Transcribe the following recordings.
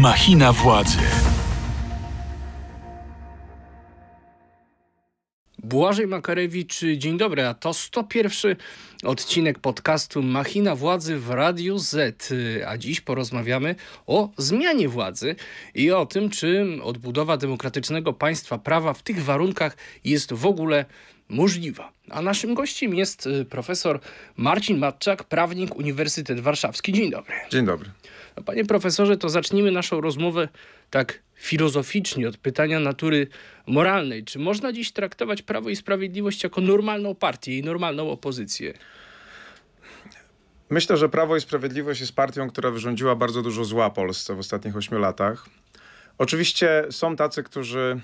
Machina władzy. Błażej Makarewicz, dzień dobry, a to 101 odcinek podcastu Machina Władzy w Radiu Z. A dziś porozmawiamy o zmianie władzy i o tym, czy odbudowa demokratycznego państwa prawa w tych warunkach jest w ogóle możliwa. A naszym gościem jest y, profesor Marcin Matczak, prawnik Uniwersytet Warszawski. Dzień dobry. Dzień dobry. Panie profesorze, to zacznijmy naszą rozmowę tak filozoficznie od pytania natury moralnej. Czy można dziś traktować Prawo i Sprawiedliwość jako normalną partię i normalną opozycję? Myślę, że Prawo i Sprawiedliwość jest partią, która wyrządziła bardzo dużo zła Polsce w ostatnich ośmiu latach. Oczywiście są tacy, którzy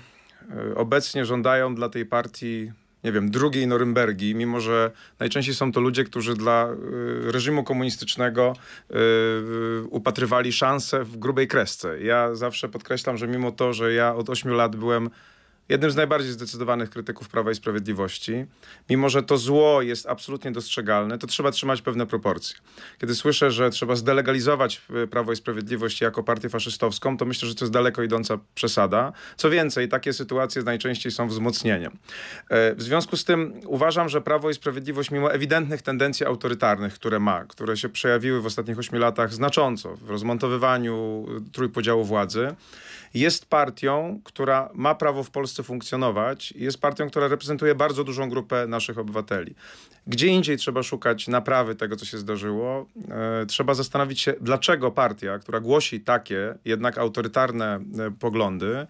y, obecnie żądają dla tej partii nie wiem, drugiej Norymbergi, mimo że najczęściej są to ludzie, którzy dla y, reżimu komunistycznego y, upatrywali szansę w grubej kresce. Ja zawsze podkreślam, że mimo to, że ja od ośmiu lat byłem jednym z najbardziej zdecydowanych krytyków Prawa i Sprawiedliwości. Mimo, że to zło jest absolutnie dostrzegalne, to trzeba trzymać pewne proporcje. Kiedy słyszę, że trzeba zdelegalizować e, Prawo i Sprawiedliwość jako partię faszystowską, to myślę, że to jest daleko idąca przesada. Co więcej, takie sytuacje najczęściej są wzmocnieniem. E, w związku z tym uważam, że Prawo i Sprawiedliwość, mimo ewidentnych tendencji autorytarnych, które ma, które się przejawiły w ostatnich ośmiu latach znacząco w rozmontowywaniu trójpodziału władzy, jest partią, która ma prawo w Polsce funkcjonować, jest partią, która reprezentuje bardzo dużą grupę naszych obywateli. Gdzie indziej trzeba szukać naprawy tego, co się zdarzyło. E, trzeba zastanowić się, dlaczego partia, która głosi takie jednak autorytarne e, poglądy,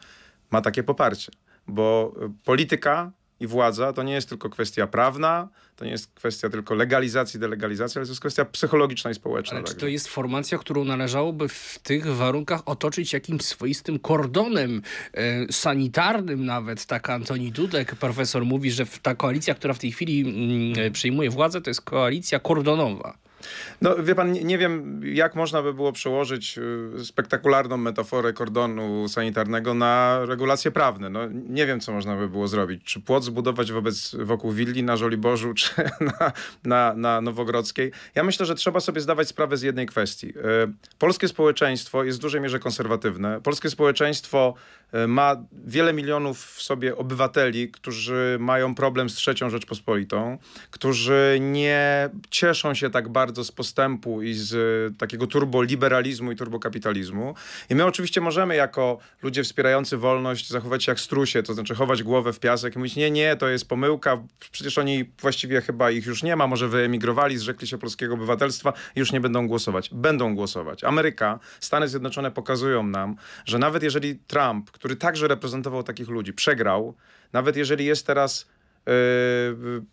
ma takie poparcie. Bo e, polityka i władza to nie jest tylko kwestia prawna, to nie jest kwestia tylko legalizacji, delegalizacji, ale to jest kwestia psychologiczna i społeczna. Ale czy to jest formacja, którą należałoby w tych warunkach otoczyć jakimś swoistym kordonem e, sanitarnym nawet? Tak Antoni Dudek, profesor, mówi, że ta koalicja, która w tej chwili mm, e, przyjmuje władzę, to jest koalicja kordonowa. No wie pan, nie, wiem jak można by było przełożyć y, spektakularną metaforę kordonu sanitarnego na regulacje prawne. No, nie wiem co można by było zrobić. Czy płot zbudować wobec, wokół willi na Żoliborzu, czy na, na, na Nowogrodzkiej. Ja myślę, że trzeba sobie zdawać sprawę z jednej kwestii. Y, polskie społeczeństwo jest w dużej mierze konserwatywne. Polskie społeczeństwo y, ma wiele milionów w sobie obywateli, którzy mają problem z trzecią Rzeczpospolitą, którzy nie cieszą się tak bardzo bardzo z postępu i z e, takiego turboliberalizmu i turbokapitalizmu. I my oczywiście możemy jako ludzie wspierający wolność zachować się jak strusie, to znaczy chować głowę w piasek i mówić nie, nie, to jest pomyłka, przecież oni właściwie chyba ich już nie ma, może wyemigrowali, zrzekli się polskiego obywatelstwa i już nie będą głosować. Będą głosować. Ameryka, Stany Zjednoczone pokazują nam, że nawet jeżeli Trump, który także reprezentował takich ludzi, przegrał, nawet jeżeli jest teraz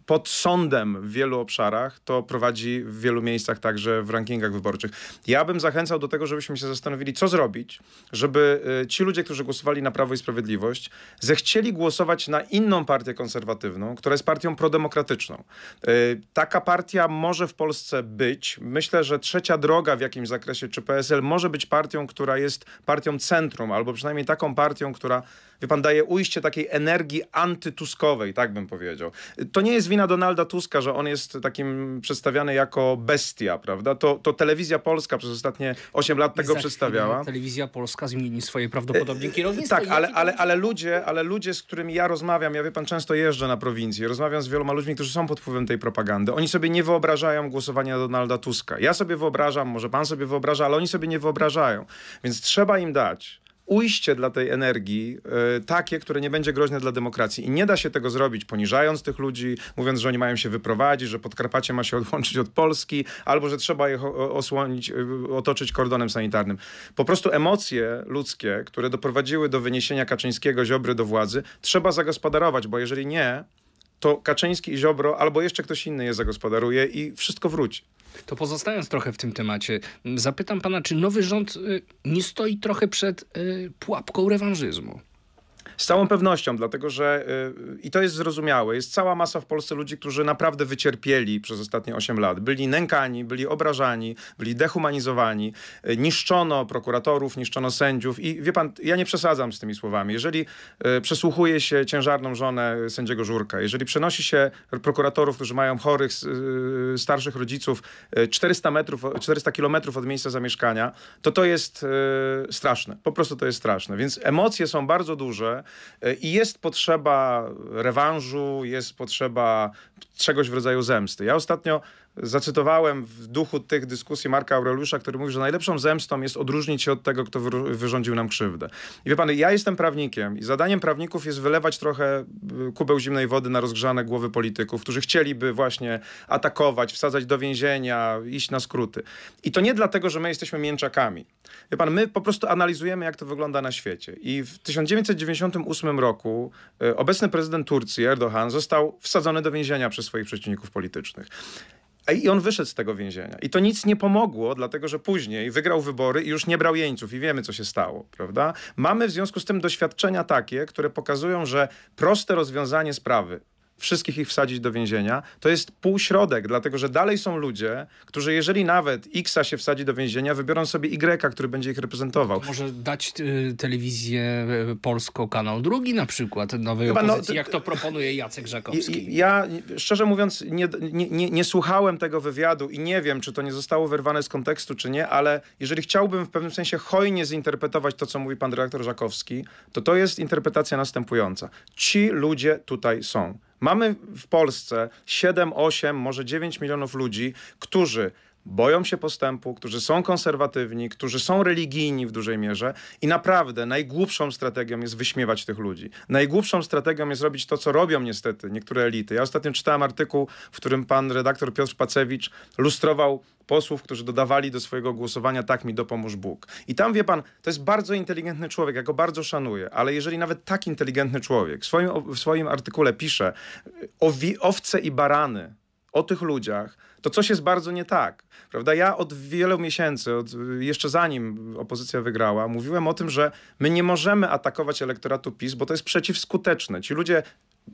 pod sądem w wielu obszarach, to prowadzi w wielu miejscach także w rankingach wyborczych. Ja bym zachęcał do tego, żebyśmy się zastanowili, co zrobić, żeby y, ci ludzie, którzy głosowali na Prawo i Sprawiedliwość, zechcieli głosować na inną partię konserwatywną, która jest partią prodemokratyczną. Y, taka partia może w Polsce być. Myślę, że trzecia droga w jakimś zakresie, czy PSL może być partią, która jest partią centrum, albo przynajmniej taką partią, która wie pan, daje ujście takiej energii antytuskowej, tak bym powiedział. To nie jest wina Donalda Tuska, że on jest takim przedstawiany jako bestia, prawda? To, to telewizja polska przez ostatnie 8 lat tego przedstawiała. Telewizja polska zmieni swoje prawdopodobnie e, kierownictwo. Tak, ale, ale, ale, ludzie, ale ludzie, z którymi ja rozmawiam, ja wie pan, często jeżdżę na prowincję, rozmawiam z wieloma ludźmi, którzy są pod wpływem tej propagandy. Oni sobie nie wyobrażają głosowania na Donalda Tuska. Ja sobie wyobrażam, może pan sobie wyobraża, ale oni sobie nie wyobrażają. Więc trzeba im dać ujście dla tej energii y, takie, które nie będzie groźne dla demokracji. I nie da się tego zrobić poniżając tych ludzi, mówiąc, że oni mają się wyprowadzić, że Podkarpacie ma się odłączyć od Polski, albo że trzeba ich osłonić, y, otoczyć kordonem sanitarnym. Po prostu emocje ludzkie, które doprowadziły do wyniesienia Kaczyńskiego, Ziobry do władzy, trzeba zagospodarować, bo jeżeli nie, to Kaczyński i Ziobro albo jeszcze ktoś inny je zagospodaruje i wszystko wróci. To pozostając trochę w tym temacie, zapytam pana, czy nowy rząd y, nie stoi trochę przed y, pułapką rewanżyzmu? Z całą pewnością, dlatego że y, i to jest zrozumiałe, jest cała masa w Polsce ludzi, którzy naprawdę wycierpieli przez ostatnie 8 lat. Byli nękani, byli obrażani, byli dehumanizowani, y, niszczono prokuratorów, niszczono sędziów i wie pan, ja nie przesadzam z tymi słowami. Jeżeli y, przesłuchuje się ciężarną żonę sędziego Żurka, jeżeli przenosi się prokuratorów, którzy mają chorych, starszych rodziców 400 metrów, 400 kilometrów od miejsca zamieszkania, to to jest straszne. Po prostu to jest straszne. Więc emocje są bardzo duże i jest potrzeba rewanżu, jest potrzeba czegoś w rodzaju zemsty. Ja ostatnio zacytowałem w duchu tych dyskusji Marka Aureliusza, który mówi, że najlepszą zemstą jest odróżnić się od tego, kto wyrządził nam krzywdę. I wie pan, ja jestem prawnikiem i zadaniem prawników jest wylewać trochę y, kubeł zimnej wody na rozgrzane głowy polityków, którzy chcieliby właśnie atakować, wsadzać do więzienia, iść na skróty. I to nie dlatego, że my jesteśmy mięczakami. Wie pan, my po prostu analizujemy, jak to wygląda na świecie. I w 1998 roku y, obecny prezydent Turcji, Erdogan, został wsadzony do więzienia przez swoich przeciwników politycznych. I on wyszedł z tego więzienia. I to nic nie pomogło, dlatego że później wygrał wybory i już nie brał jeńców i wiemy, co się stało, prawda? Mamy w związku z tym doświadczenia takie, które pokazują, że proste rozwiązanie sprawy, wszystkich ich wsadzić do więzienia, to jest półśrodek, dlatego że dalej są ludzie, którzy jeżeli nawet Xa się wsadzi do więzienia, wybiorą sobie Y, który będzie ich reprezentował. To może dać y, telewizję y, polską, kanał drugi na przykład nowej Chyba no, opozycji, no, jak to proponuje Jacek Żakowski. Ja, szczerze mówiąc, nie, nie, nie, nie słuchałem tego wywiadu i nie wiem, czy to nie zostało wyrwane z kontekstu, czy nie, ale jeżeli chciałbym w pewnym sensie hojnie zinterpretować to, co mówi pan dyrektor Żakowski, to to jest interpretacja następująca. Ci ludzie tutaj są. Mamy w Polsce 7, 8, może 9 milionów ludzi, którzy boją się postępu, którzy są konserwatywni, którzy są religijni w dużej mierze i naprawdę najgłupszą strategią jest wyśmiewać tych ludzi. Najgłupszą strategią jest robić to, co robią niestety niektóre elity. Ja ostatnio czytałem artykuł, w którym pan redaktor Piotr Pacewicz lustrował posłów, którzy dodawali do swojego głosowania tak mi dopomóż Bóg. I tam wie pan, to jest bardzo inteligentny człowiek, ja go bardzo szanuję, ale jeżeli nawet tak inteligentny człowiek w swoim, w swoim artykule pisze o owce i barany, o tych ludziach, to coś jest bardzo nie tak. Prawda? Ja od wielu miesięcy, od, jeszcze zanim opozycja wygrała, mówiłem o tym, że my nie możemy atakować elektoratu PiS, bo to jest przeciwskuteczne. Ci ludzie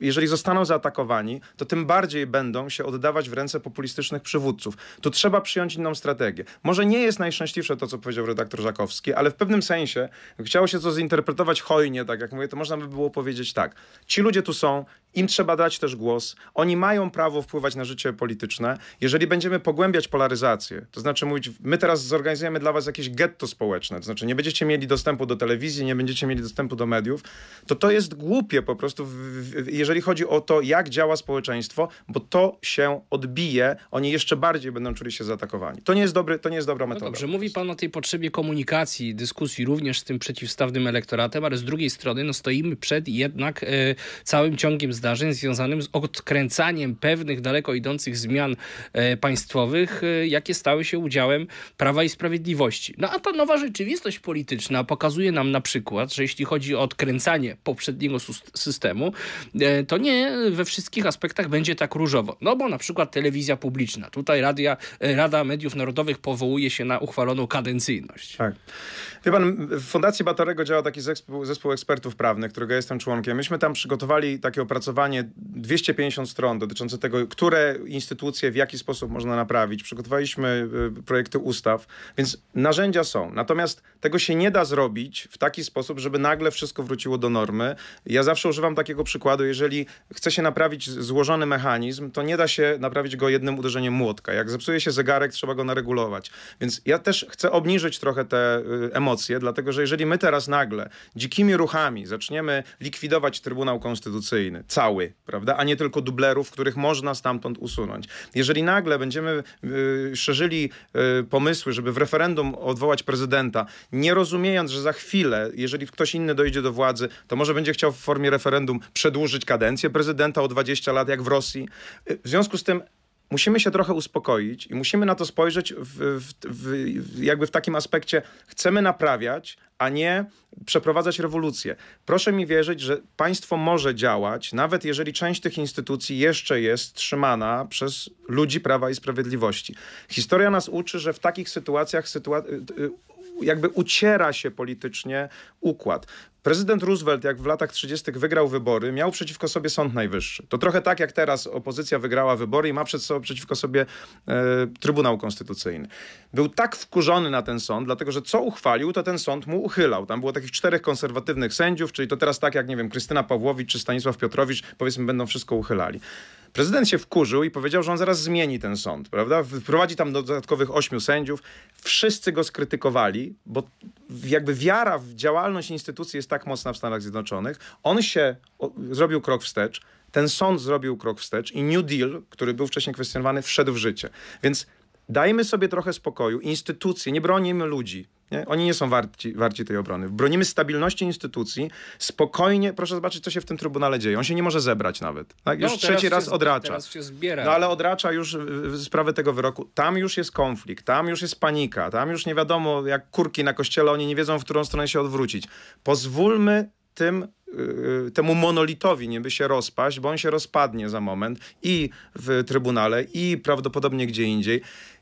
jeżeli zostaną zaatakowani, to tym bardziej będą się oddawać w ręce populistycznych przywódców. Tu trzeba przyjąć inną strategię. Może nie jest najszczęśliwsze to, co powiedział redaktor Żakowski, ale w pewnym sensie chciało się to zinterpretować hojnie, tak jak mówię, to można by było powiedzieć tak. Ci ludzie tu są, im trzeba dać też głos. Oni mają prawo wpływać na życie polityczne. Jeżeli będziemy pogłębiać polaryzację, to znaczy mówić, my teraz zorganizujemy dla was jakieś getto społeczne, to znaczy nie będziecie mieli dostępu do telewizji, nie będziecie mieli dostępu do mediów, to to jest głupie po prostu, jeżeli chodzi o to, jak działa społeczeństwo, bo to się odbije, oni jeszcze bardziej będą czuli się zaatakowani. To nie jest, dobry, to nie jest dobra no metoda. No dobrze, mówi pan o tej potrzebie komunikacji, dyskusji również z tym przeciwstawnym elektoratem, ale z drugiej strony no, stoimy przed jednak e, całym ciągiem zdarzeń, zdarzeń związanym z odkręcaniem pewnych daleko idących zmian e, państwowych, e, jakie stały się udziałem Prawa i Sprawiedliwości. No a ta nowa rzeczywistość polityczna pokazuje nam na przykład, że jeśli chodzi o odkręcanie poprzedniego systemu, e, to nie we wszystkich aspektach będzie tak różowo. No bo na przykład telewizja publiczna. Tutaj Radia, Rada Mediów Narodowych powołuje się na uchwaloną kadencyjność. Tak. Wie pan, w Fundacji Batorego działa taki zespół, zespół ekspertów prawnych, którego jestem członkiem. Myśmy tam przygotowali takie opracowanie 250 stron dotyczące tego, które instytucje w jaki sposób można naprawić. Przygotowaliśmy y, projekty ustaw, więc narzędzia są. Natomiast tego się nie da zrobić w taki sposób, żeby nagle wszystko wróciło do normy. Ja zawsze używam takiego przykładu, jeżeli chce się naprawić złożony mechanizm, to nie da się naprawić go jednym uderzeniem młotka. Jak zepsuje się zegarek, trzeba go naregulować. Więc ja też chcę obniżyć trochę te y, emocje dlatego że jeżeli my teraz nagle dzikimi ruchami zaczniemy likwidować Trybunał Konstytucyjny, cały, prawda, a nie tylko dublerów, których można stamtąd usunąć. Jeżeli nagle będziemy y, szerzyli y, pomysły, żeby w referendum odwołać prezydenta, nie rozumiejąc, że za chwilę, jeżeli ktoś inny dojdzie do władzy, to może będzie chciał w formie referendum przedłużyć kadencję prezydenta o 20 lat, jak w Rosji. Y, w związku z tym musimy się trochę uspokoić i musimy na to spojrzeć w, w, w, jakby w takim aspekcie, chcemy naprawiać, a nie przeprowadzać rewolucję. Proszę mi wierzyć, że państwo może działać, nawet jeżeli część tych instytucji jeszcze jest trzymana przez ludzi Prawa i Sprawiedliwości. Historia nas uczy, że w takich sytuacjach sytua jakby uciera się politycznie układ. Prezydent Roosevelt, jak w latach 30. wygrał wybory, miał przeciwko sobie Sąd Najwyższy. To trochę tak jak teraz opozycja wygrała wybory i ma przed sobą, przeciwko sobie e, Trybunał Konstytucyjny. Był tak wkurzony na ten sąd, dlatego że co uchwalił, to ten sąd mu uchylał. Tam było takich czterech konserwatywnych sędziów, czyli to teraz tak jak, nie wiem, Krystyna Pawłowicz czy Stanisław Piotrowicz, powiedzmy, będą wszystko uchylali. Prezydent się wkurzył i powiedział, że on zaraz zmieni ten sąd, prawda? Wprowadzi tam dodatkowych ośmiu sędziów. Wszyscy go skrytykowali, bo jakby wiara w działalność instytucji jest tak mocna w Stanach Zjednoczonych. On się o, zrobił krok wstecz, ten sąd zrobił krok wstecz i New Deal, który był wcześniej kwestionowany, wszedł w życie. Więc dajmy sobie trochę spokoju. Instytucje, nie bronimy ludzi. Nie? Oni nie są warci, warci tej obrony. Bronimy stabilności instytucji. Spokojnie, proszę zobaczyć, co się w tym Trybunale dzieje. On się nie może zebrać nawet. Tak? Już no, trzeci raz odracza. Teraz się zbiera. No ale odracza już sprawę tego wyroku. Tam już jest konflikt, tam już jest panika, tam już nie wiadomo, jak kurki na kościele, oni nie wiedzą, w którą stronę się odwrócić. Pozwólmy tym y, temu monolitowi niby się rozpaść, bo on się rozpadnie za moment i w Trybunale, i prawdopodobnie gdzie indziej.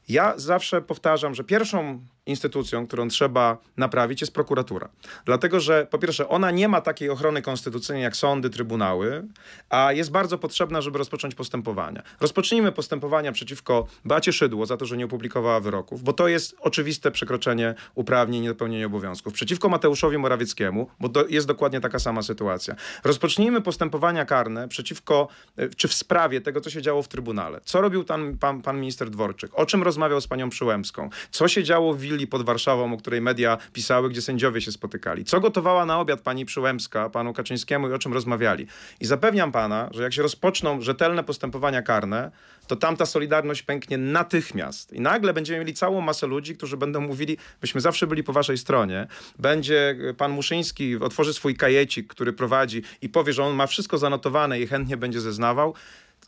Ja zawsze powtarzam, że pierwszą instytucją, którą trzeba naprawić, jest prokuratura. Dlatego, że po pierwsze, ona nie ma takiej ochrony konstytucyjnej jak sądy, trybunały, a jest bardzo potrzebna, żeby rozpocząć postępowania. Rozpocznijmy postępowania przeciwko Bacie Szydło za to, że nie opublikowała wyroków, bo to jest oczywiste przekroczenie uprawnień, niedopełnienie obowiązków. Przeciwko Mateuszowi Morawieckiemu, bo to jest dokładnie taka sama sytuacja. Rozpocznijmy postępowania karne przeciwko, e, czy w sprawie tego, co się działo w Trybunale. Co robił tam pan, pan minister Dworczyk? O czym rozmawiał z panią Przyłębską? Co się działo w willi pod Warszawą, o której media pisały, gdzie sędziowie się spotykali. Co gotowała na obiad pani Przyłębska, panu Kaczyńskiemu i o czym rozmawiali. I zapewniam pana, że jak się rozpoczną rzetelne postępowania karne, to tamta solidarność pęknie natychmiast. I nagle będziemy mieli całą masę ludzi, którzy będą mówili, byśmy zawsze byli po waszej stronie. Będzie e, pan Muszyński, otworzy swój kajecik, który prowadzi i powie, że on ma wszystko zanotowane i chętnie będzie zeznawał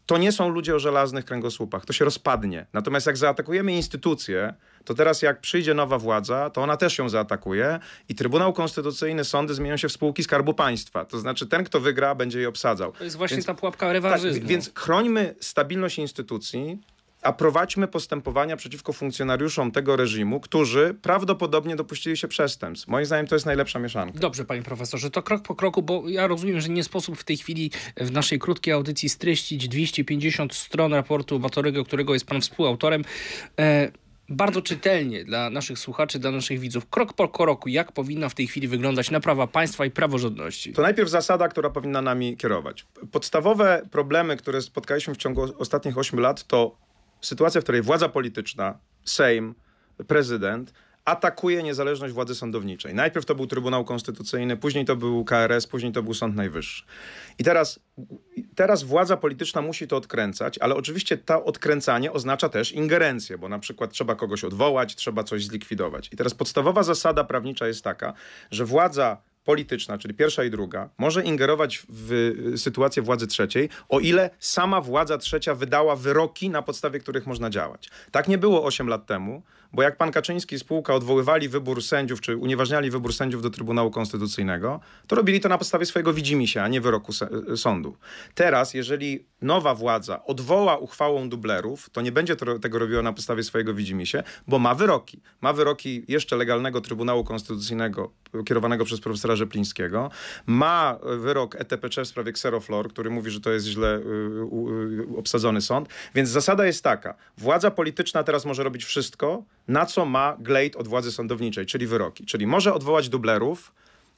to nie są ludzie o żelaznych kręgosłupach. To się rozpadnie. Natomiast jak zaatakujemy instytucje, to teraz jak przyjdzie nowa władza, to ona też ją zaatakuje i Trybunał Konstytucyjny, sądy zmienią się w spółki Skarbu Państwa. To znaczy ten, kto wygra, będzie je obsadzał. To jest właśnie więc, ta pułapka rewanżyzmu. Tak, więc chrońmy stabilność instytucji, a prowadźmy postępowania przeciwko funkcjonariuszom tego reżimu, którzy prawdopodobnie dopuścili się przestępstw. Moim zdaniem to jest najlepsza mieszanka. Dobrze, panie profesorze, to krok po kroku, bo ja rozumiem, że nie sposób w tej chwili w naszej krótkiej audycji streścić 250 stron raportu Batorego, którego jest pan współautorem. E bardzo czytelnie dla naszych słuchaczy, dla naszych widzów, krok po kroku, jak powinna w tej chwili wyglądać naprawa państwa i praworządności? To najpierw zasada, która powinna nami kierować. Podstawowe problemy, które spotkaliśmy w ciągu ostatnich 8 lat, to sytuacja, w której władza polityczna, Sejm, prezydent atakuje niezależność władzy sądowniczej. Najpierw to był Trybunał Konstytucyjny, później to był KRS, później to był Sąd Najwyższy. I teraz, teraz władza polityczna musi to odkręcać, ale oczywiście to odkręcanie oznacza też ingerencję, bo na przykład trzeba kogoś odwołać, trzeba coś zlikwidować. I teraz podstawowa zasada prawnicza jest taka, że władza polityczna, czyli pierwsza i druga, może ingerować w y, sytuację władzy trzeciej, o ile sama władza trzecia wydała wyroki, na podstawie których można działać. Tak nie było 8 lat temu, bo jak pan Kaczyński i spółka odwoływali wybór sędziów, czy unieważniali wybór sędziów do Trybunału Konstytucyjnego, to robili to na podstawie swojego widzimisię, a nie wyroku y, sądu. Teraz, jeżeli nowa władza odwoła uchwałą dublerów, to nie będzie to, tego robiła na podstawie swojego widzimisię, bo ma wyroki. Ma wyroki jeszcze legalnego Trybunału Konstytucyjnego kierowanego przez profesora Rzeplińskiego. Ma wyrok ETPC w sprawie Xeroflor, który mówi, że to jest źle obsadzony sąd. Więc zasada jest taka. Władza polityczna teraz może robić wszystko, na co ma glejt od władzy sądowniczej, czyli wyroki. Czyli może odwołać dublerów,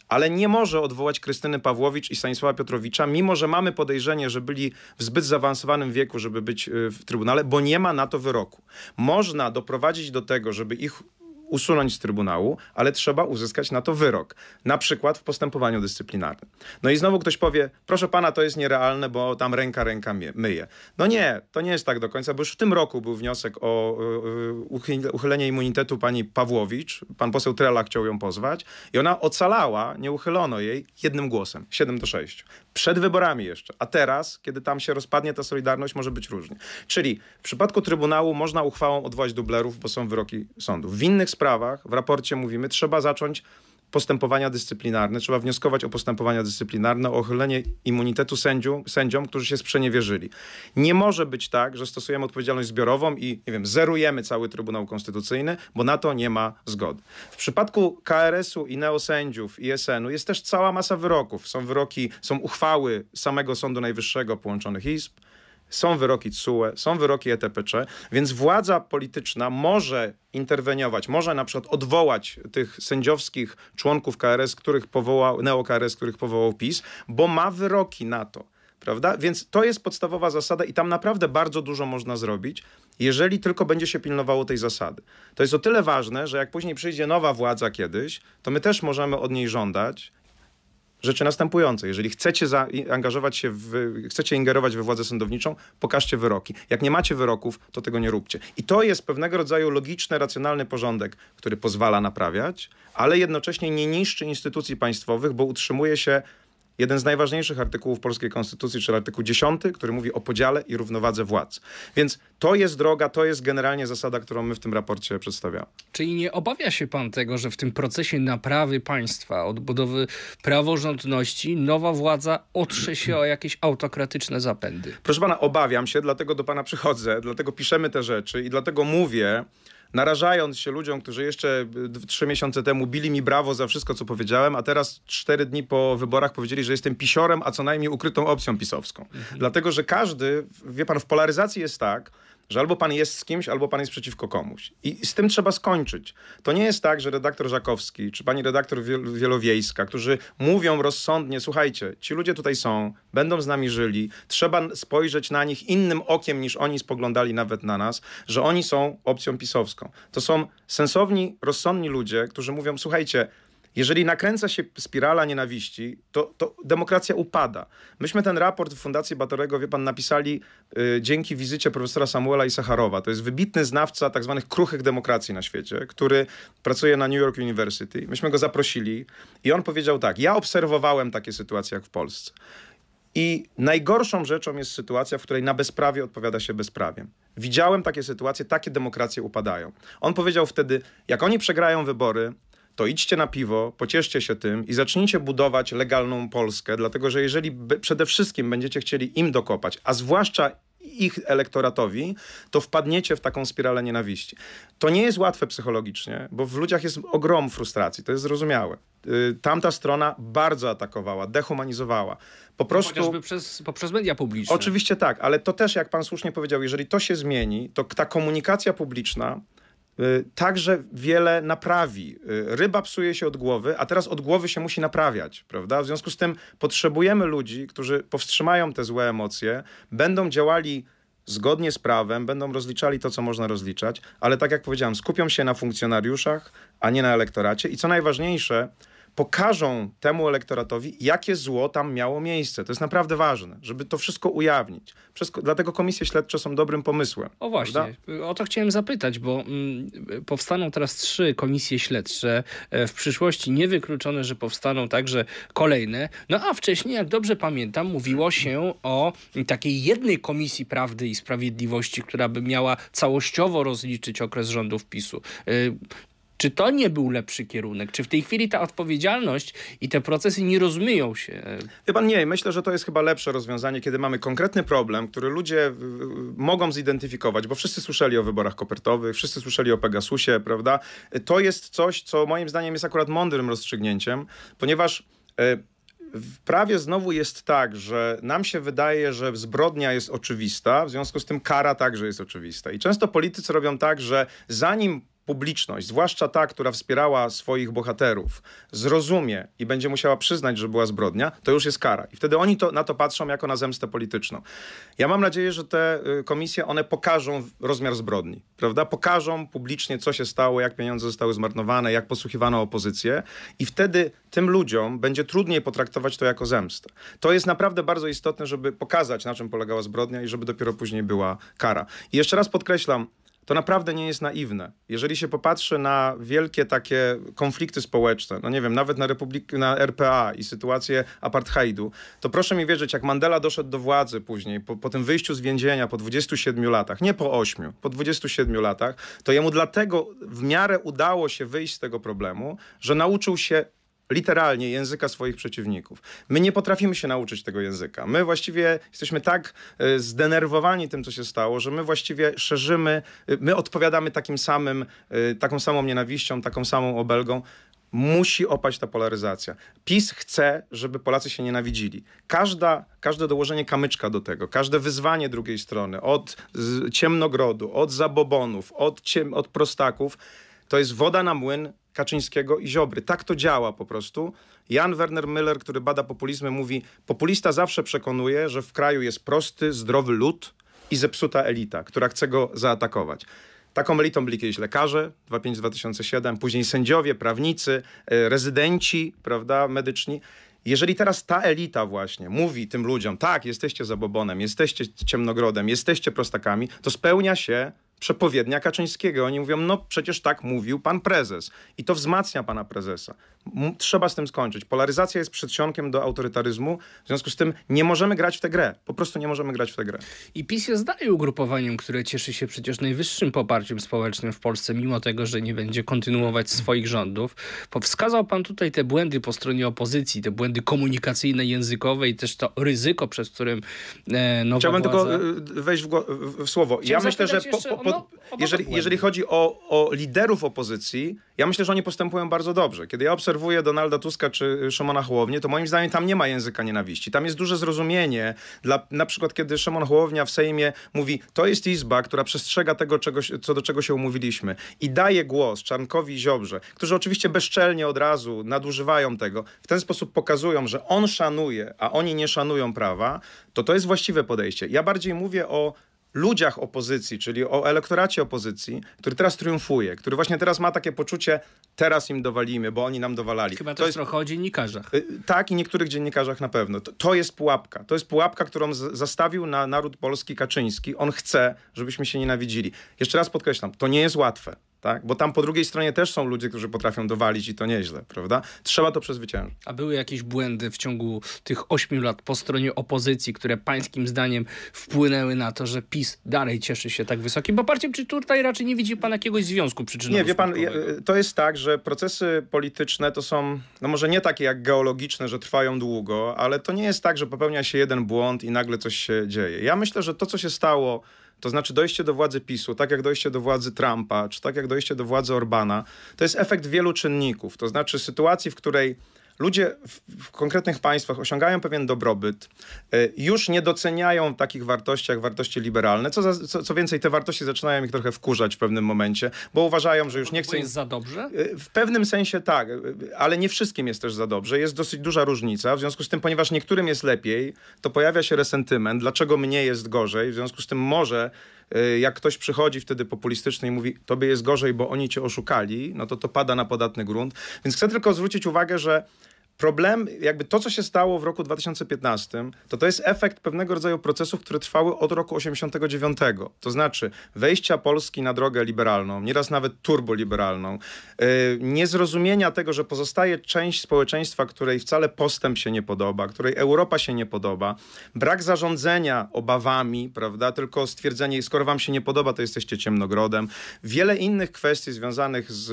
ale nie może odwołać Krystyny Pawłowicz i Stanisława Piotrowicza, mimo że mamy podejrzenie, że byli w zbyt zaawansowanym wieku, żeby być y, w Trybunale, bo nie ma na to wyroku. Można doprowadzić do tego, żeby ich usunąć z Trybunału, ale trzeba uzyskać na to wyrok, na przykład w postępowaniu dyscyplinarnym. No i znowu ktoś powie, proszę pana, to jest nierealne, bo tam ręka ręka myje. No nie, to nie jest tak do końca, bo już w tym roku był wniosek o uchylenie immunitetu pani Pawłowicz, pan poseł Trela chciał ją pozwać i ona ocalała, nie uchylono jej jednym głosem, 7 do 6. Przed wyborami jeszcze. A teraz, kiedy tam się rozpadnie ta solidarność, może być różnie. Czyli w przypadku Trybunału można uchwałą odwołać dublerów, bo są wyroki sądów. W innych sprawach, w raporcie mówimy, trzeba zacząć postępowania dyscyplinarne, trzeba wnioskować o postępowania dyscyplinarne, o ochylenie immunitetu sędziu, sędziom, którzy się sprzeniewierzyli. Nie może być tak, że stosujemy odpowiedzialność zbiorową i, nie wiem, zerujemy cały Trybunał Konstytucyjny, bo na to nie ma zgody. W przypadku KRS-u i neosędziów i SN-u jest też cała masa wyroków. Są wyroki, są uchwały samego Sądu Najwyższego połączonych izb, są wyroki TSUE, są wyroki ETPC, więc władza polityczna może interweniować, może na przykład odwołać tych sędziowskich członków KRS, których powołał, neo-KRS, których powołał PiS, bo ma wyroki na to. Prawda? Więc to jest podstawowa zasada i tam naprawdę bardzo dużo można zrobić, jeżeli tylko będzie się pilnowało tej zasady. To jest o tyle ważne, że jak później przyjdzie nowa władza kiedyś, to my też możemy od niej żądać, rzeczy następujące. Jeżeli chcecie zaangażować się, w, chcecie ingerować we władzę sądowniczą, pokażcie wyroki. Jak nie macie wyroków, to tego nie róbcie. I to jest pewnego rodzaju logiczny, racjonalny porządek, który pozwala naprawiać, ale jednocześnie nie niszczy instytucji państwowych, bo utrzymuje się jeden z najważniejszych artykułów polskiej konstytucji, czyli artykuł 10, który mówi o podziale i równowadze władz. Więc to jest droga, to jest generalnie zasada, którą my w tym raporcie przedstawiamy. Czyli nie obawia się pan tego, że w tym procesie naprawy państwa, odbudowy praworządności, nowa władza otrze się o jakieś autokratyczne zapędy? Proszę pana, obawiam się, dlatego do pana przychodzę, dlatego piszemy te rzeczy i dlatego mówię, narażając się ludziom, którzy jeszcze trzy miesiące temu bili mi brawo za wszystko, co powiedziałem, a teraz cztery dni po wyborach powiedzieli, że jestem pisiorem, a co najmniej ukrytą opcją pisowską. Mhm. Dlatego, że każdy, wie pan, w polaryzacji jest tak, że albo pan jest z kimś, albo pan jest przeciwko komuś. I z tym trzeba skończyć. To nie jest tak, że redaktor Żakowski czy pani redaktor Wielowiejska, którzy mówią rozsądnie, słuchajcie, ci ludzie tutaj są, będą z nami żyli, trzeba spojrzeć na nich innym okiem niż oni spoglądali nawet na nas, że oni są opcją pisowską. To są sensowni, rozsądni ludzie, którzy mówią, słuchajcie, jeżeli nakręca się spirala nienawiści, to, to demokracja upada. Myśmy ten raport w Fundacji Batorego, wie pan, napisali y, dzięki wizycie profesora Samuela Isacharowa. To jest wybitny znawca tak zwanych kruchych demokracji na świecie, który pracuje na New York University. Myśmy go zaprosili i on powiedział tak, ja obserwowałem takie sytuacje jak w Polsce. I najgorszą rzeczą jest sytuacja, w której na bezprawie odpowiada się bezprawiem. Widziałem takie sytuacje, takie demokracje upadają. On powiedział wtedy, jak oni przegrają wybory, to idźcie na piwo, pocieszcie się tym i zacznijcie budować legalną Polskę, dlatego że jeżeli przede wszystkim będziecie chcieli im dokopać, a zwłaszcza ich elektoratowi, to wpadniecie w taką spiralę nienawiści. To nie jest łatwe psychologicznie, bo w ludziach jest ogrom frustracji, to jest zrozumiałe. Y, tamta strona bardzo atakowała, dehumanizowała. Po prostu... Chociażby przez, poprzez media publiczne. Oczywiście tak, ale to też, jak pan słusznie powiedział, jeżeli to się zmieni, to ta komunikacja publiczna także wiele naprawi. Y, ryba psuje się od głowy, a teraz od głowy się musi naprawiać, prawda? W związku z tym potrzebujemy ludzi, którzy powstrzymają te złe emocje, będą działali zgodnie z prawem, będą rozliczali to, co można rozliczać, ale tak jak powiedziałem, skupią się na funkcjonariuszach, a nie na elektoracie i co najważniejsze, pokażą temu elektoratowi, jakie zło tam miało miejsce. To jest naprawdę ważne, żeby to wszystko ujawnić. Przez, dlatego komisje śledcze są dobrym pomysłem. O właśnie, prawda? o to chciałem zapytać, bo mm, powstaną teraz trzy komisje śledcze. E, w przyszłości niewykluczone, że powstaną także kolejne. No a wcześniej, jak dobrze pamiętam, mówiło się o takiej jednej komisji prawdy i sprawiedliwości, która by miała całościowo rozliczyć okres rządów PiSu. Czy to nie był lepszy kierunek? Czy w tej chwili ta odpowiedzialność i te procesy nie rozmyją się? Pan, nie. Myślę, że to jest chyba lepsze rozwiązanie, kiedy mamy konkretny problem, który ludzie mogą zidentyfikować, bo wszyscy słyszeli o wyborach kopertowych, wszyscy słyszeli o Pegasusie, prawda? To jest coś, co moim zdaniem jest akurat mądrym rozstrzygnięciem, ponieważ e, w prawie znowu jest tak, że nam się wydaje, że zbrodnia jest oczywista, w związku z tym kara także jest oczywista. I często politycy robią tak, że zanim publiczność, zwłaszcza ta, która wspierała swoich bohaterów, zrozumie i będzie musiała przyznać, że była zbrodnia, to już jest kara. I wtedy oni to, na to patrzą jako na zemstę polityczną. Ja mam nadzieję, że te y, komisje, one pokażą rozmiar zbrodni, prawda? Pokażą publicznie, co się stało, jak pieniądze zostały zmarnowane, jak posłuchiwano opozycję i wtedy tym ludziom będzie trudniej potraktować to jako zemstę. To jest naprawdę bardzo istotne, żeby pokazać, na czym polegała zbrodnia i żeby dopiero później była kara. I jeszcze raz podkreślam, to naprawdę nie jest naiwne. Jeżeli się popatrzy na wielkie takie konflikty społeczne, no nie wiem, nawet na, Republik na RPA i sytuację apartheidu, to proszę mi wierzyć, jak Mandela doszedł do władzy później, po, po tym wyjściu z więzienia po 27 latach, nie po 8, po 27 latach, to jemu dlatego w miarę udało się wyjść z tego problemu, że nauczył się literalnie języka swoich przeciwników. My nie potrafimy się nauczyć tego języka. My właściwie jesteśmy tak e, zdenerwowani tym, co się stało, że my właściwie szerzymy, e, my odpowiadamy takim samym, e, taką samą nienawiścią, taką samą obelgą. Musi opaść ta polaryzacja. PiS chce, żeby Polacy się nienawidzili. Każda, każde dołożenie kamyczka do tego, każde wyzwanie drugiej strony, od ciemnogrodu, od zabobonów, od, ciem, od prostaków, to jest woda na młyn Kaczyńskiego i Ziobry. Tak to działa po prostu. Jan Werner Müller, który bada populizmy, mówi: Populista zawsze przekonuje, że w kraju jest prosty, zdrowy lud i zepsuta elita, która chce go zaatakować. Taką elitą byli kiedyś lekarze, 2005-2007, później sędziowie, prawnicy, e, rezydenci, prawda, medyczni. Jeżeli teraz ta elita właśnie mówi tym ludziom, tak, jesteście zabobonem, jesteście ciemnogrodem, jesteście prostakami, to spełnia się przepowiednia Kaczyńskiego. Oni mówią, no przecież tak mówił pan prezes. I to wzmacnia pana prezesa. Trzeba z tym skończyć. Polaryzacja jest przedsionkiem do autorytaryzmu. W związku z tym nie możemy grać w tę grę. Po prostu nie możemy grać w tę grę. I PiS jest dalej ugrupowaniem, które cieszy się przecież najwyższym poparciem społecznym w Polsce, mimo tego, że nie będzie kontynuować swoich rządów. Wskazał pan tutaj te błędy po stronie opozycji, te błędy komunikacyjne, językowe i też to ryzyko, przez którym e, nowa Chciałbym władza... tylko wejść w, w słowo. Chciałem ja myślę, że po, po, po, jeżeli, jeżeli chodzi o, o liderów opozycji, ja myślę, że oni postępują bardzo dobrze. Kiedy ja obserwuję Donalda Tuska czy Szymona Hołownię, to moim zdaniem tam nie ma języka nienawiści. Tam jest duże zrozumienie. Dla, na przykład, kiedy Szymon Hołownia w Sejmie mówi, to jest izba, która przestrzega tego, czego, co do czego się umówiliśmy i daje głos Czarnkowi i Ziobrze, którzy oczywiście bezczelnie od razu nadużywają tego, w ten sposób pokazują, że on szanuje, a oni nie szanują prawa, to to jest właściwe podejście. Ja bardziej mówię o ludziach opozycji, czyli o elektoracie opozycji, który teraz triumfuje, który właśnie teraz ma takie poczucie, teraz im dowalimy, bo oni nam dowalali. Chyba to jest trochę o dziennikarzach. Y, tak i niektórych dziennikarzach na pewno. To, to jest pułapka. To jest pułapka, którą zastawił na naród polski Kaczyński. On chce, żebyśmy się nienawidzili. Jeszcze raz podkreślam, to nie jest łatwe tak? Bo tam po drugiej stronie też są ludzie, którzy potrafią dowalić i to nieźle, prawda? Trzeba to przezwyciężyć. A były jakieś błędy w ciągu tych ośmiu lat po stronie opozycji, które pańskim zdaniem wpłynęły na to, że PiS dalej cieszy się tak wysokim poparciem? Czy tutaj raczej nie widzi pan jakiegoś związku przyczynowego? Nie, wie pan, to jest tak, że procesy polityczne to są, no może nie takie jak geologiczne, że trwają długo, ale to nie jest tak, że popełnia się jeden błąd i nagle coś się dzieje. Ja myślę, że to, co się stało to znaczy dojście do władzy PiSu, tak jak dojście do władzy Trumpa, czy tak jak dojście do władzy Orbana, to jest efekt wielu czynników. To znaczy sytuacji, w której ludzie w, w, konkretnych państwach osiągają pewien dobrobyt, y, już nie doceniają takich wartości jak wartości liberalne. Co, za, co, co, więcej, te wartości zaczynają ich trochę wkurzać w pewnym momencie, bo uważają, że już nie chcą. jest za dobrze? Y, w pewnym sensie tak, ale nie wszystkim jest też za dobrze. Jest dosyć duża różnica. W związku z tym, ponieważ niektórym jest lepiej, to pojawia się resentyment, dlaczego mnie jest gorzej. W związku z tym może jak ktoś przychodzi wtedy populistyczny i mówi, tobie jest gorzej, bo oni cię oszukali, no to to pada na podatny grunt. Więc chcę tylko zwrócić uwagę, że problem, jakby to, co się stało w roku 2015, to to jest efekt pewnego rodzaju procesów, które trwały od roku 89. To znaczy wejścia Polski na drogę liberalną, nieraz nawet turboliberalną, yy, niezrozumienia tego, że pozostaje część społeczeństwa, której wcale postęp się nie podoba, której Europa się nie podoba, brak zarządzania obawami, prawda, tylko stwierdzenie, skoro wam się nie podoba, to jesteście ciemnogrodem. Wiele innych kwestii związanych z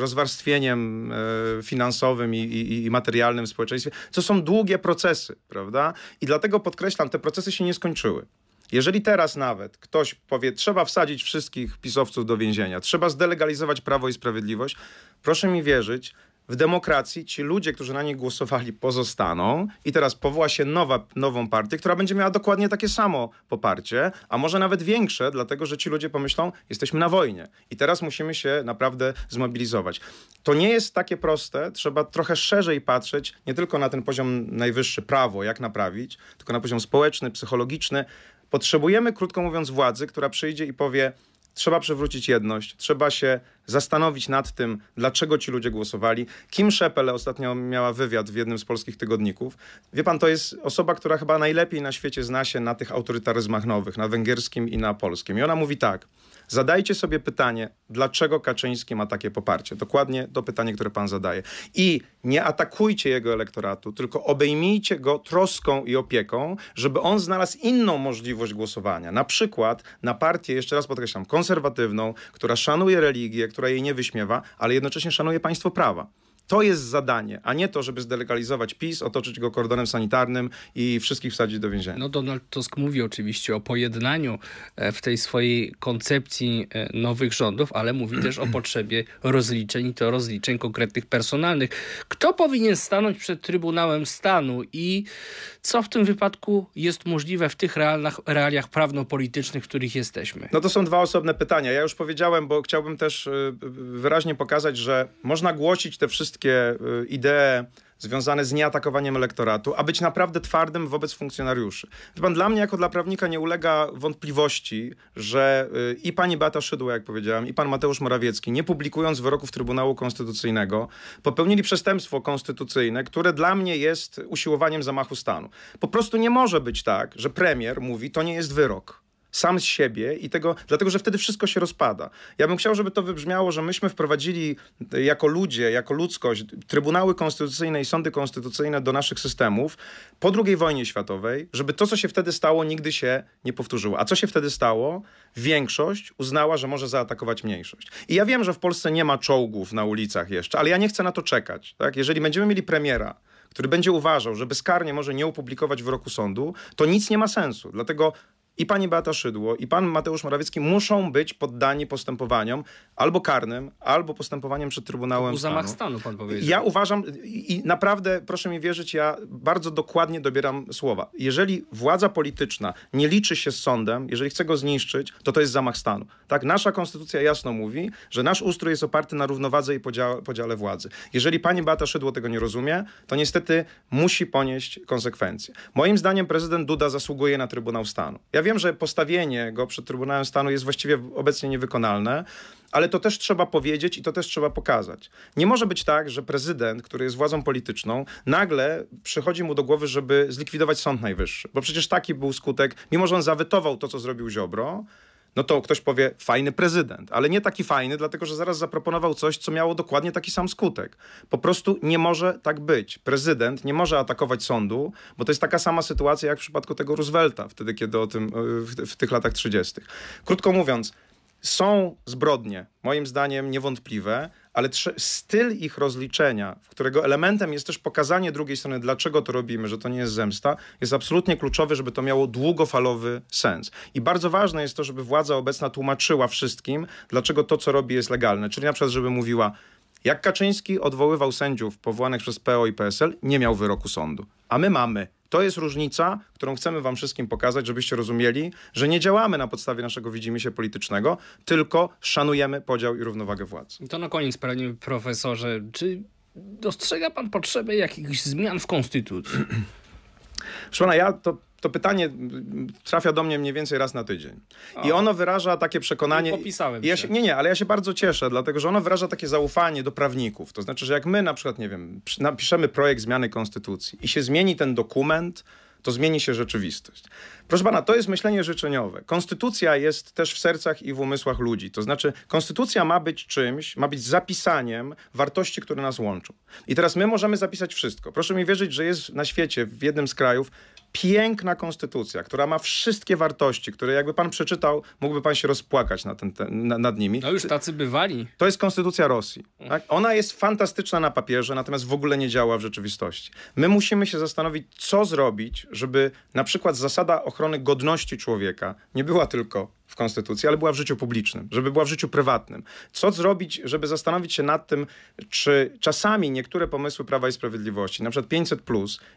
rozwarstwieniem yy, finansowym i, i, i materialnym, medialnym, w społeczeństwie, co są długie procesy, prawda? I dlatego podkreślam, te procesy się nie skończyły. Jeżeli teraz nawet ktoś powie, trzeba wsadzić wszystkich pisowców do więzienia, trzeba zdelegalizować prawo i sprawiedliwość, proszę mi wierzyć, w demokracji ci ludzie, którzy na nich głosowali, pozostaną i teraz powoła się nowa, nową partię, która będzie miała dokładnie takie samo poparcie, a może nawet większe, dlatego że ci ludzie pomyślą, jesteśmy na wojnie i teraz musimy się naprawdę zmobilizować. To nie jest takie proste, trzeba trochę szerzej patrzeć, nie tylko na ten poziom najwyższy, prawo, jak naprawić, tylko na poziom społeczny, psychologiczny. Potrzebujemy, krótko mówiąc, władzy, która przyjdzie i powie, Trzeba przywrócić jedność, trzeba się zastanowić nad tym, dlaczego ci ludzie głosowali. Kim Szepele ostatnio miała wywiad w jednym z polskich tygodników. Wie pan, to jest osoba, która chyba najlepiej na świecie zna się na tych autorytaryzmach nowych, na węgierskim i na polskim. I ona mówi tak. Zadajcie sobie pytanie, dlaczego Kaczyński ma takie poparcie. Dokładnie to pytanie, które pan zadaje. I nie atakujcie jego elektoratu, tylko obejmijcie go troską i opieką, żeby on znalazł inną możliwość głosowania. Na przykład na partię, jeszcze raz podkreślam, konserwatywną, która szanuje religię, która jej nie wyśmiewa, ale jednocześnie szanuje państwo prawa. To jest zadanie, a nie to, żeby zdelegalizować PiS, otoczyć go kordonem sanitarnym i wszystkich wsadzić do więzienia. No Donald Tusk mówi oczywiście o pojednaniu e, w tej swojej koncepcji e, nowych rządów, ale mówi też o potrzebie rozliczeń i to rozliczeń konkretnych personalnych. Kto powinien stanąć przed Trybunałem Stanu i co w tym wypadku jest możliwe w tych realach, realiach prawno-politycznych, w których jesteśmy? No to są dwa osobne pytania. Ja już powiedziałem, bo chciałbym też y, wyraźnie pokazać, że można głosić te wszystkie y, idee związane z nieatakowaniem elektoratu, a być naprawdę twardym wobec funkcjonariuszy. Wie pan, dla mnie jako dla prawnika nie ulega wątpliwości, że y, i pani Beata Szydło, jak powiedziałem, i pan Mateusz Morawiecki, nie publikując wyroków Trybunału Konstytucyjnego, popełnili przestępstwo konstytucyjne, które dla mnie jest usiłowaniem zamachu stanu. Po prostu nie może być tak, że premier mówi, to nie jest wyrok sam z siebie i tego, dlatego że wtedy wszystko się rozpada. Ja bym chciał, żeby to wybrzmiało, że myśmy wprowadzili jako ludzie, jako ludzkość, trybunały konstytucyjne i sądy konstytucyjne do naszych systemów po II wojnie światowej, żeby to, co się wtedy stało, nigdy się nie powtórzyło. A co się wtedy stało? Większość uznała, że może zaatakować mniejszość. I ja wiem, że w Polsce nie ma czołgów na ulicach jeszcze, ale ja nie chcę na to czekać. Tak? Jeżeli będziemy mieli premiera, który będzie uważał, że bezkarnie może nie opublikować wyroku sądu, to nic nie ma sensu. Dlatego i pani Beata Szydło, i pan Mateusz Morawiecki muszą być poddani postępowaniom albo karnym, albo postępowaniem przed Trybunałem to Stanu. zamach stanu, pan powiedział. Ja uważam i naprawdę, proszę mi wierzyć, ja bardzo dokładnie dobieram słowa. Jeżeli władza polityczna nie liczy się z sądem, jeżeli chce go zniszczyć, to to jest zamach stanu. Tak, nasza konstytucja jasno mówi, że nasz ustrój jest oparty na równowadze i podziale, podziale władzy. Jeżeli pani Beata Szydło tego nie rozumie, to niestety musi ponieść konsekwencje. Moim zdaniem prezydent Duda zasługuje na Trybunał Stanu. Ja wiem, że postawienie go przed Trybunałem Stanu jest właściwie obecnie niewykonalne, ale to też trzeba powiedzieć i to też trzeba pokazać. Nie może być tak, że prezydent, który jest władzą polityczną, nagle przychodzi mu do głowy, żeby zlikwidować Sąd Najwyższy. Bo przecież taki był skutek, mimo że on zawetował to, co zrobił Ziobro, no to ktoś powie, fajny prezydent, ale nie taki fajny, dlatego że zaraz zaproponował coś, co miało dokładnie taki sam skutek. Po prostu nie może tak być. Prezydent nie może atakować sądu, bo to jest taka sama sytuacja jak w przypadku tego Roosevelta, wtedy kiedy o tym, w, w tych latach 30. Krótko mówiąc, są zbrodnie, moim zdaniem niewątpliwe, ale styl ich rozliczenia, którego elementem jest też pokazanie drugiej strony, dlaczego to robimy, że to nie jest zemsta, jest absolutnie kluczowy, żeby to miało długofalowy sens. I bardzo ważne jest to, żeby władza obecna tłumaczyła wszystkim, dlaczego to, co robi, jest legalne. Czyli na przykład, żeby mówiła, jak Kaczyński odwoływał sędziów powołanych przez PO i PSL, nie miał wyroku sądu. A my mamy. To jest różnica, którą chcemy wam wszystkim pokazać, żebyście rozumieli, że nie działamy na podstawie naszego widzimisię politycznego, tylko szanujemy podział i równowagę władzy. To na koniec, panie profesorze, czy dostrzega pan potrzebę jakichś zmian w konstytucji? Proszę pana, ja to to pytanie trafia do mnie mniej więcej raz na tydzień. O. I ono wyraża takie przekonanie. Nie popisałem ja się. Nie, nie, ale ja się bardzo cieszę, dlatego że ono wyraża takie zaufanie do prawników. To znaczy, że jak my na przykład, nie wiem, napiszemy projekt zmiany konstytucji i się zmieni ten dokument, to zmieni się rzeczywistość. Proszę pana, to jest myślenie życzeniowe. Konstytucja jest też w sercach i w umysłach ludzi. To znaczy, konstytucja ma być czymś, ma być zapisaniem wartości, które nas łączą. I teraz my możemy zapisać wszystko. Proszę mi wierzyć, że jest na świecie, w jednym z krajów, piękna konstytucja, która ma wszystkie wartości, które jakby pan przeczytał, mógłby pan się rozpłakać nad, ten, ten, nad nimi. No już tacy bywali. To jest konstytucja Rosji. Tak? Ona jest fantastyczna na papierze, natomiast w ogóle nie działa w rzeczywistości. My musimy się zastanowić, co zrobić, żeby na przykład zasada ochrony godności człowieka nie była tylko w konstytucji, ale była w życiu publicznym, żeby była w życiu prywatnym. Co zrobić, żeby zastanowić się nad tym, czy czasami niektóre pomysły Prawa i Sprawiedliwości, na przykład 500,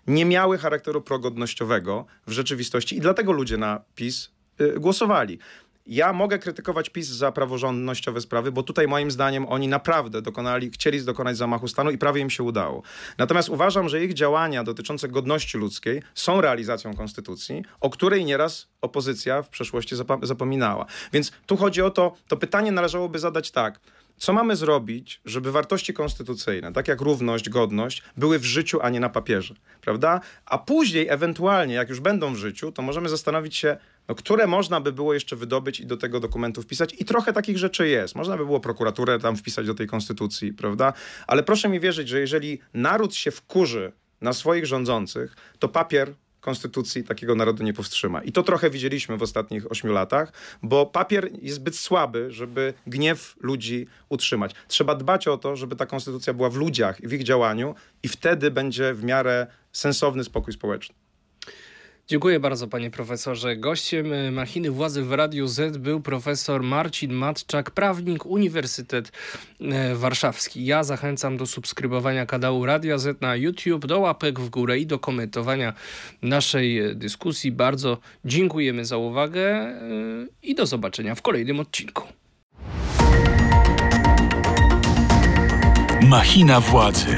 nie miały charakteru progodnościowego w rzeczywistości i dlatego ludzie na PiS y, głosowali. Ja mogę krytykować PiS za praworządnościowe sprawy, bo tutaj moim zdaniem oni naprawdę dokonali, chcieli dokonać zamachu stanu i prawie im się udało. Natomiast uważam, że ich działania dotyczące godności ludzkiej są realizacją konstytucji, o której nieraz opozycja w przeszłości zapominała. Więc tu chodzi o to, to pytanie należałoby zadać tak. Co mamy zrobić, żeby wartości konstytucyjne, tak jak równość, godność, były w życiu, a nie na papierze, prawda? A później, ewentualnie, jak już będą w życiu, to możemy zastanowić się, no, które można by było jeszcze wydobyć i do tego dokumentu wpisać. I trochę takich rzeczy jest. Można by było prokuraturę tam wpisać do tej konstytucji, prawda? Ale proszę mi wierzyć, że jeżeli naród się wkurzy na swoich rządzących, to papier konstytucji takiego narodu nie powstrzyma. I to trochę widzieliśmy w ostatnich ośmiu latach, bo papier jest zbyt słaby, żeby gniew ludzi utrzymać. Trzeba dbać o to, żeby ta konstytucja była w ludziach i w ich działaniu i wtedy będzie w miarę sensowny spokój społeczny. Dziękuję bardzo, panie profesorze. Gościem e, Machiny Władzy w Radiu Z był profesor Marcin Matczak, prawnik, Uniwersytet e, Warszawski. Ja zachęcam do subskrybowania kanału Radia Z na YouTube, do łapek w górę i do komentowania naszej e, dyskusji. Bardzo dziękujemy za uwagę i do zobaczenia w kolejnym odcinku. Machina Władzy.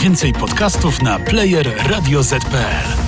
Więcej podcastów na player radioz.pl